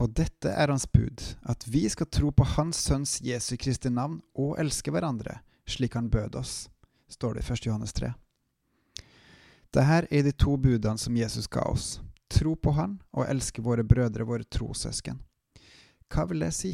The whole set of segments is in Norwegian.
Og dette er hans bud, at vi skal tro på Hans Sønns Jesu Kristi navn og elske hverandre, slik han bød oss, står det i 1. Johannes 3. Dette er de to budene som Jesus ga oss. Tro på Han og elske våre brødre, våre trossøsken. Hva vil det si?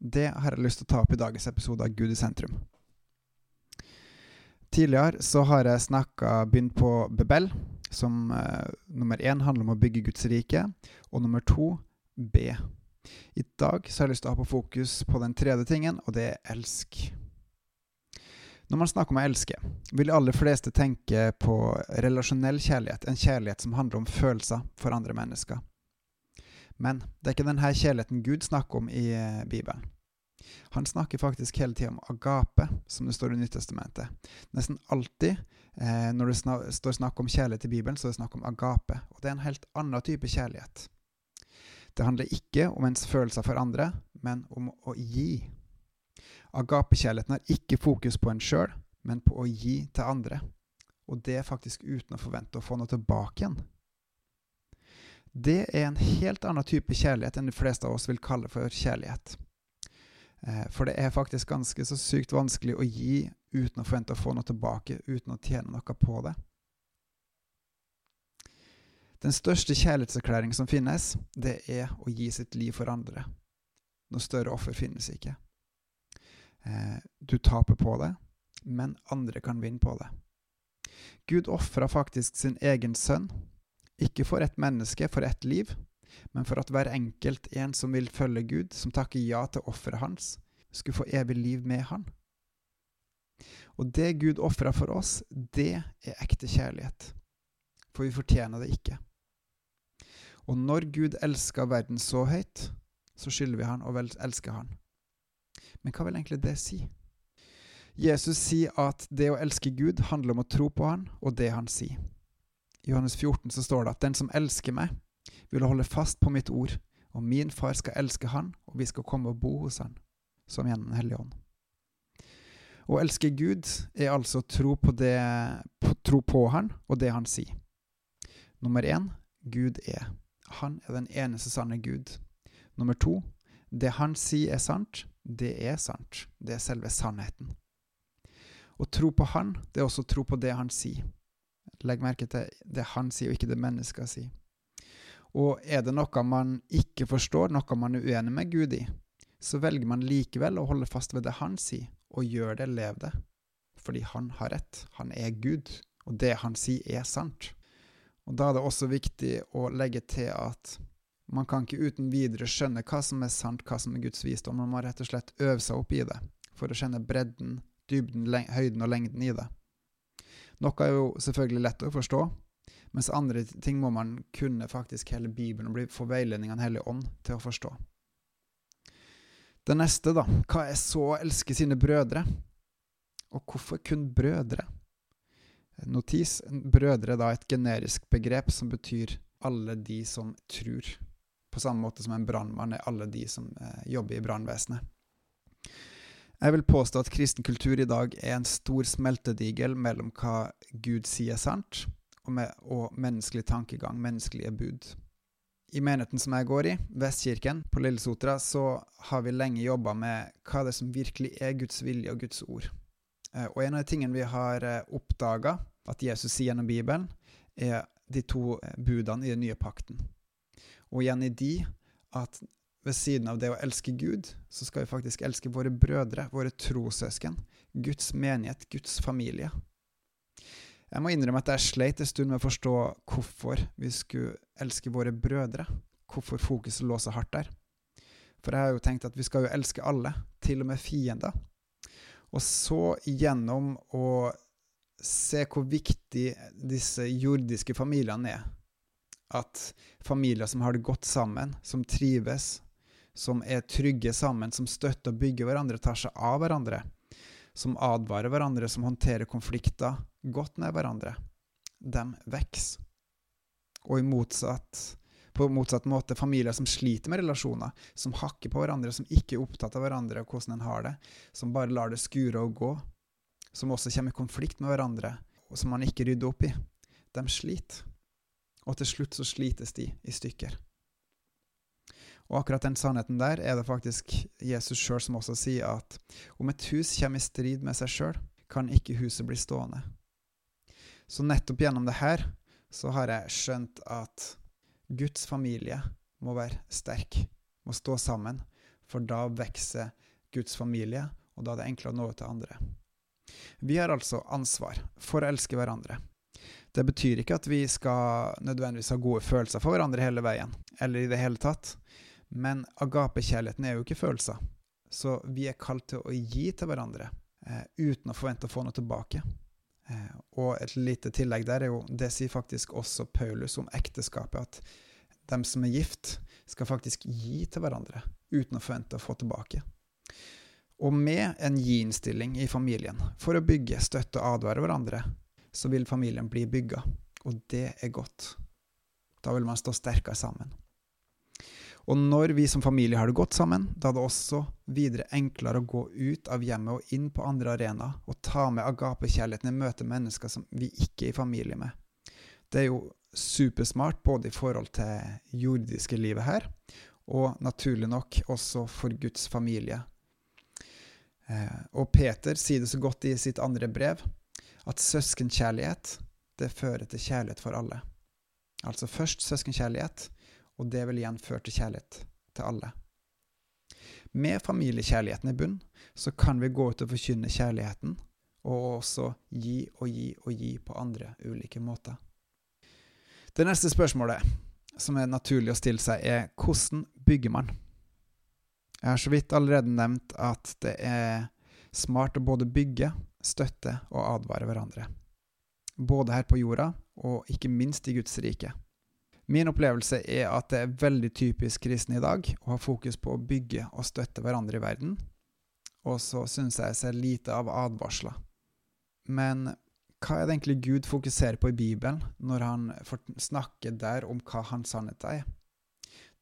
Det har jeg lyst til å ta opp i dagens episode av Gud i sentrum. Tidligere så har jeg snakka begynt på Bebel, som eh, nummer én handler om å bygge Guds rike, og nummer to be. I dag så har jeg lyst til å ha på fokus på den tredje tingen, og det er elsk. Når man snakker om å elske, vil de aller fleste tenke på relasjonell kjærlighet, en kjærlighet som handler om følelser for andre mennesker. Men det er ikke denne kjærligheten Gud snakker om i eh, Bibelen. Han snakker faktisk hele tida om agape, som det står i Nyttestamentet. Nesten alltid eh, når det snak står snakk om kjærlighet i Bibelen, så er det snakk om agape. Og det er en helt annen type kjærlighet. Det handler ikke om ens følelser for andre, men om å gi. Agapekjærligheten har ikke fokus på en sjøl, men på å gi til andre. Og det er faktisk uten å forvente å få noe tilbake igjen. Det er en helt annen type kjærlighet enn de fleste av oss vil kalle for kjærlighet. Eh, for det er faktisk ganske så sykt vanskelig å gi uten å forvente å få noe tilbake, uten å tjene noe på det. Den største kjærlighetserklæring som finnes, det er å gi sitt liv for andre. Noe større offer finnes ikke. Eh, du taper på det, men andre kan vinne på det. Gud ofra faktisk sin egen sønn, ikke for ett menneske, for ett liv, men for at hver enkelt en som vil følge Gud, som takker ja til offeret hans, skulle få evig liv med han. Og det Gud ofra for oss, det er ekte kjærlighet. For vi fortjener det ikke. Og når Gud elsker verden så høyt, så skylder vi han og elsker han. Men hva vil egentlig det si? Jesus sier at det å elske Gud handler om å tro på han og det han sier. I Johannes 14 så står det at den som elsker meg, vil holde fast på mitt ord, og min far skal elske han, og vi skal komme og bo hos han, som gjennom Den hellige ånd. Å elske Gud er altså å tro på, det, tro på han og det han sier. Nummer én Gud er. Han er den eneste sanne Gud. Nummer to, det han sier er sant, det er sant. Det er selve sannheten. Å tro på han, det er også å tro på det han sier. Legg merke til det han sier, og ikke det mennesker sier. Og er det noe man ikke forstår, noe man er uenig med Gud i, så velger man likevel å holde fast ved det han sier, og gjør det, lev det. Fordi han har rett. Han er Gud, og det han sier, er sant. Og Da er det også viktig å legge til at man kan ikke uten videre skjønne hva som er sant, hva som er Guds visdom. Man må rett og slett øve seg opp i det for å kjenne bredden, dybden, høyden og lengden i det. Noe er jo selvfølgelig lett å forstå, mens andre ting må man kunne faktisk hele Bibelen og få veiledning av Den hellige ånd til å forstå. Det neste, da. Hva er så å elske sine brødre? Og hvorfor kun brødre? Notis brødre da et generisk begrep som betyr alle de som tror. På samme måte som en brannmann er alle de som eh, jobber i brannvesenet. Jeg vil påstå at kristen kultur i dag er en stor smeltedigel mellom hva Gud sier sant, og, med, og menneskelig tankegang, menneskelige bud. I menigheten som jeg går i, Vestkirken på Lillesotra, så har vi lenge jobba med hva det som virkelig er Guds vilje og Guds ord. Eh, og en av de tingene vi har eh, oppdaga at Jesus sier gjennom Bibelen, er de to eh, budene i den nye pakten. Og igjen i de at ved siden av det å elske Gud, så skal vi faktisk elske våre brødre, våre trossøsken, Guds menighet, Guds familie. Jeg må innrømme at jeg sleit en stund med å forstå hvorfor vi skulle elske våre brødre, hvorfor fokuset lå så hardt der. For jeg har jo tenkt at vi skal jo elske alle, til og med fiender. Og så gjennom å se hvor viktig disse jordiske familiene er. At familier som har det godt sammen, som trives, som er trygge sammen, som støtter og bygger hverandre, tar seg av hverandre, som advarer hverandre, som håndterer konflikter godt med hverandre, de vokser. Og i motsatt på motsatt måte familier som sliter med relasjoner, som hakker på hverandre, som ikke er opptatt av hverandre og hvordan en har det, som bare lar det skure og gå, som også kommer i konflikt med hverandre, og som man ikke rydder opp i, de sliter. Og til slutt så slites de i stykker. Og akkurat den sannheten der er det faktisk Jesus sjøl som også sier at om et hus kommer i strid med seg sjøl, kan ikke huset bli stående. Så nettopp gjennom det her så har jeg skjønt at Guds familie må være sterk, må stå sammen, for da vokser Guds familie, og da er det enklere å nå ut til andre. Vi har altså ansvar for å elske hverandre. Det betyr ikke at vi skal nødvendigvis ha gode følelser for hverandre hele veien, eller i det hele tatt. Men agapekjærligheten er jo ikke følelser. Så vi er kalt til å gi til hverandre eh, uten å forvente å få noe tilbake. Eh, og et lite tillegg der er jo Det sier faktisk også Paulus om ekteskapet, at dem som er gift, skal faktisk gi til hverandre uten å forvente å få tilbake. Og med en gi-innstilling i familien for å bygge, støtte og advare hverandre, så vil familien bli bygga. Og det er godt. Da vil man stå sterkere sammen. Og når vi som familie har det godt sammen, da er det også videre enklere å gå ut av hjemmet og inn på andre arenaer og ta med agapekjærligheten i møte mennesker som vi ikke er i familie med. Det er jo supersmart både i forhold til jordiske livet her, og naturlig nok også for Guds familie. Eh, og Peter sier det så godt i sitt andre brev, at søskenkjærlighet, det fører til kjærlighet for alle. Altså først søskenkjærlighet, og det vil igjen føre til kjærlighet til alle. Med familiekjærligheten i bunn så kan vi gå ut og forkynne kjærligheten, og også gi og gi og gi på andre ulike måter. Det neste spørsmålet som er naturlig å stille seg, er hvordan bygger man? Jeg har så vidt allerede nevnt at det er smart å både bygge, støtte og advare hverandre. Både her på jorda og ikke minst i Guds rike. Min opplevelse er at det er veldig typisk kristne i dag å ha fokus på å bygge og støtte hverandre i verden, og så syns jeg jeg ser lite av advarsler. Men hva er det egentlig Gud fokuserer på i Bibelen, når han snakker der om hva hans sannhet er?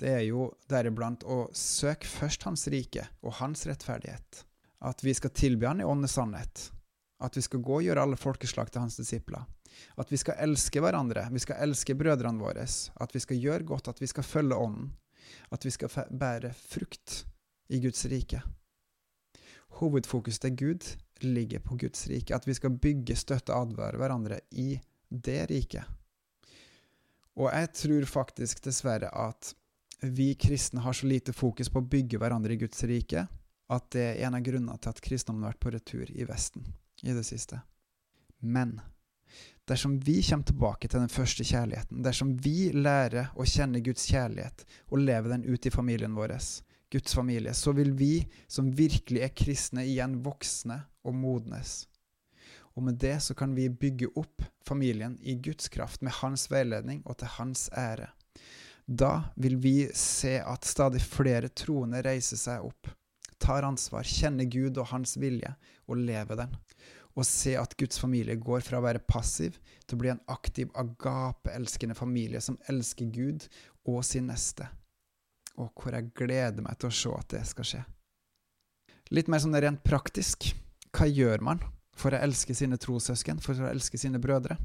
Det er jo deriblant å søke først Hans rike og Hans rettferdighet. At vi skal tilby Han i åndens sannhet. At vi skal gå og gjøre alle folkeslag til Hans disipler. At vi skal elske hverandre, vi skal elske brødrene våre, at vi skal gjøre godt, at vi skal følge Ånden, at vi skal bære frukt i Guds rike. Hovedfokuset til Gud ligger på Guds rike, at vi skal bygge, støtte og advare hverandre i det riket. Og jeg tror faktisk dessverre at vi kristne har så lite fokus på å bygge hverandre i Guds rike at det er en av grunnene til at kristendommen har vært på retur i Vesten i det siste. Men Dersom vi kommer tilbake til den første kjærligheten, dersom vi lærer å kjenne Guds kjærlighet og leve den ut i familien vår, Guds familie, så vil vi som virkelig er kristne, igjen voksne og modnes. Og med det så kan vi bygge opp familien i Guds kraft, med hans veiledning og til hans ære. Da vil vi se at stadig flere troende reiser seg opp, tar ansvar, kjenner Gud og hans vilje og lever den og se at Guds familie går fra å være passiv til å bli en aktiv, agape-elskende familie som elsker Gud og sin neste. Og hvor jeg gleder meg til å se at det skal skje. Litt mer sånn rent praktisk. Hva gjør man for å elske sine trossøsken, for å elske sine brødre?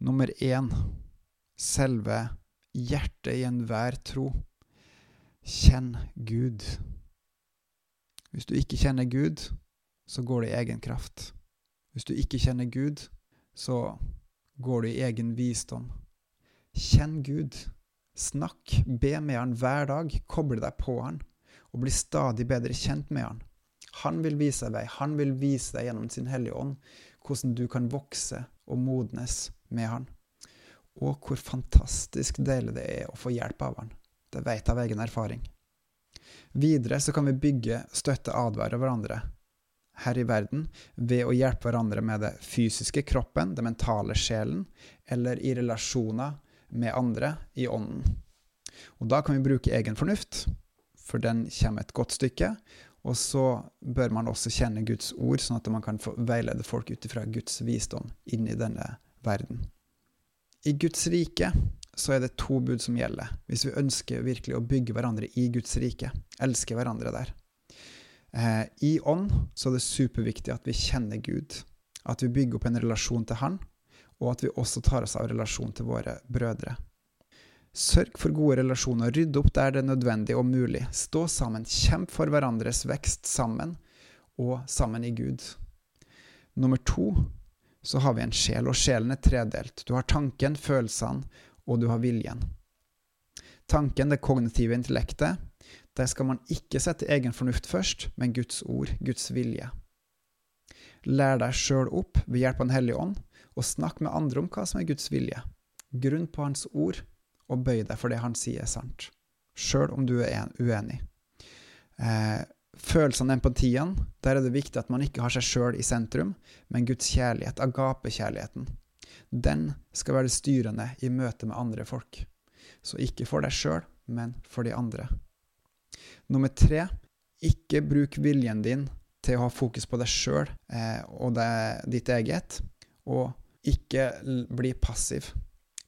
Nummer én selve hjertet i enhver tro. Kjenn Gud. Hvis du ikke kjenner Gud, så går det i egen kraft. Hvis du ikke kjenner Gud, så går du i egen visdom. Kjenn Gud. Snakk, be med Han hver dag, koble deg på Han, og bli stadig bedre kjent med Han. Han vil vise deg vei, han vil vise deg gjennom sin Hellige Ånd hvordan du kan vokse og modnes med Han. Og hvor fantastisk deilig det er å få hjelp av Han. Det vet jeg av egen erfaring. Videre så kan vi bygge, støtte, advare hverandre her i verden ved å hjelpe hverandre med det fysiske kroppen, det mentale sjelen, eller i relasjoner med andre i ånden. Og da kan vi bruke egen fornuft, for den kommer et godt stykke. Og så bør man også kjenne Guds ord, sånn at man kan veilede folk ut ifra Guds visdom inn i denne verden. I Guds rike så er det to bud som gjelder, hvis vi ønsker virkelig å bygge hverandre i Guds rike, elske hverandre der. Eh, I ånd så er det superviktig at vi kjenner Gud, at vi bygger opp en relasjon til Han, og at vi også tar oss av relasjon til våre brødre. Sørg for gode relasjoner, rydd opp der det er nødvendig og mulig. Stå sammen, kjemp for hverandres vekst sammen, og sammen i Gud. Nummer to så har vi en sjel, og sjelen er tredelt. Du har tanken, følelsene, og du har viljen. Tanken, det kognitive intellektet, der skal man ikke sette egen fornuft først, men Guds ord, Guds vilje. Lær deg sjøl opp ved hjelp av Den hellige ånd, og snakk med andre om hva som er Guds vilje. Grunn på Hans ord, og bøy deg for det Han sier er sant, sjøl om du er uenig. Eh, følelsene og empatien, der er det viktig at man ikke har seg sjøl i sentrum, men Guds kjærlighet, agapekjærligheten. Den skal være styrende i møte med andre folk. Så ikke for deg sjøl, men for de andre. Nummer tre, ikke bruk viljen din til å ha fokus på deg sjøl eh, og det, ditt eget, og ikke bli passiv.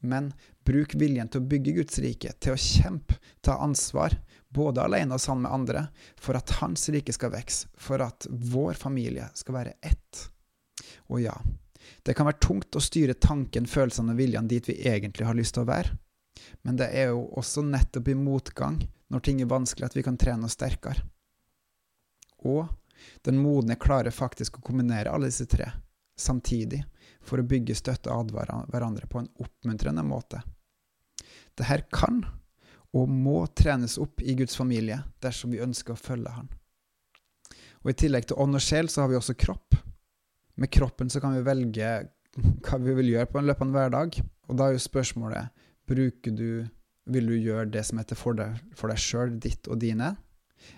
Men bruk viljen til å bygge Guds rike, til å kjempe, ta ansvar, både alene og sammen med andre, for at Hans rike skal vokse, for at vår familie skal være ett. Og ja, det kan være tungt å styre tanken, følelsene og viljene dit vi egentlig har lyst til å være, men det er jo også nettopp i motgang, når ting er vanskelig, at vi kan trene oss sterkere. Og den modne klarer faktisk å kombinere alle disse tre samtidig, for å bygge støtte og advare hverandre på en oppmuntrende måte. Dette kan og må trenes opp i Guds familie dersom vi ønsker å følge Han. Og I tillegg til ånd og sjel så har vi også kropp. Med kroppen så kan vi velge hva vi vil gjøre på en løpende hverdag. Og da er jo spørsmålet bruker du, vil du gjøre det som heter for deg, for deg sjøl, ditt og dine,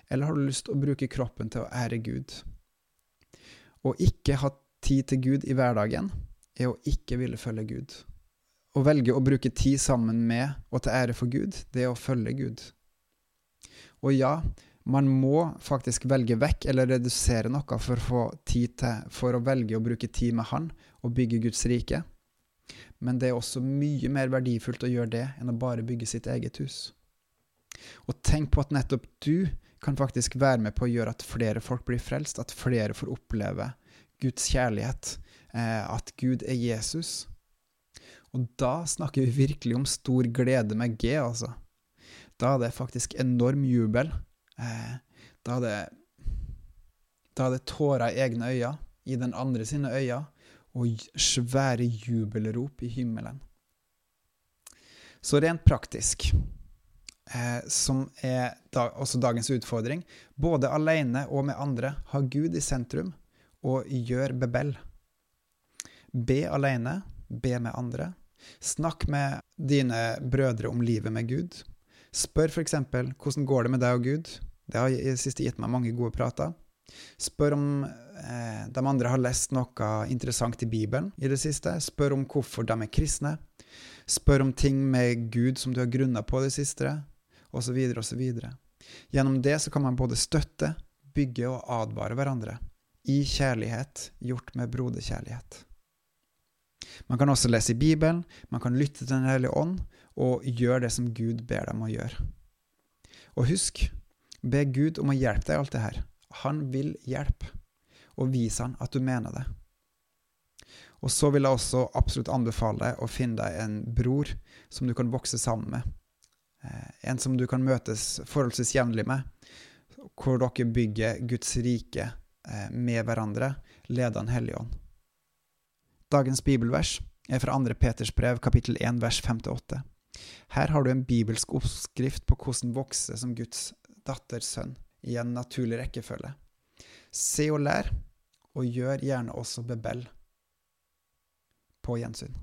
eller har du lyst til å bruke kroppen til å ære Gud? Å ikke ha tid til Gud i hverdagen er å ikke ville følge Gud. Å velge å bruke tid sammen med og til ære for Gud, det er å følge Gud. Og ja, man må faktisk velge vekk eller redusere noe for å få tid til for å velge å bruke tid med Han og bygge Guds rike. Men det er også mye mer verdifullt å gjøre det enn å bare bygge sitt eget hus. Og tenk på at nettopp du kan faktisk være med på å gjøre at flere folk blir frelst, at flere får oppleve Guds kjærlighet, eh, at Gud er Jesus og da snakker vi virkelig om stor glede med G, altså. Da er det faktisk enorm jubel. Eh, da er det Da er det tårer i egne øyne, i den andre sine øyne, og svære jubelrop i himmelen. Så rent praktisk, eh, som er da, også dagens utfordring, både alene og med andre, ha Gud i sentrum og gjør bebell. Be alene, be med andre, Snakk med dine brødre om livet med Gud. Spør f.eks.: Hvordan går det med deg og Gud? Det har siste gitt meg mange gode prater. Spør om eh, de andre har lest noe interessant i Bibelen i det siste. Spør om hvorfor de er kristne. Spør om ting med Gud som du har grunna på i det siste, osv., osv. Gjennom det så kan man både støtte, bygge og advare hverandre. I kjærlighet, gjort med broderkjærlighet. Man kan også lese i Bibelen, man kan lytte til Den hellige ånd, og gjøre det som Gud ber dem å gjøre. Og husk, be Gud om å hjelpe deg i alt det her. Han vil hjelpe, og vise han at du mener det. Og så vil jeg også absolutt anbefale deg å finne deg en bror som du kan vokse sammen med. Eh, en som du kan møtes forholdsvis jevnlig med, hvor dere bygger Guds rike eh, med hverandre, leder Den hellige ånd. Dagens bibelvers er fra 2. Peters brev, kapittel 1, vers 5-8. Her har du en bibelsk oppskrift på hvordan vokse som Guds datters sønn i en naturlig rekkefølge. Se og lær, og gjør gjerne også bebell. På gjensyn.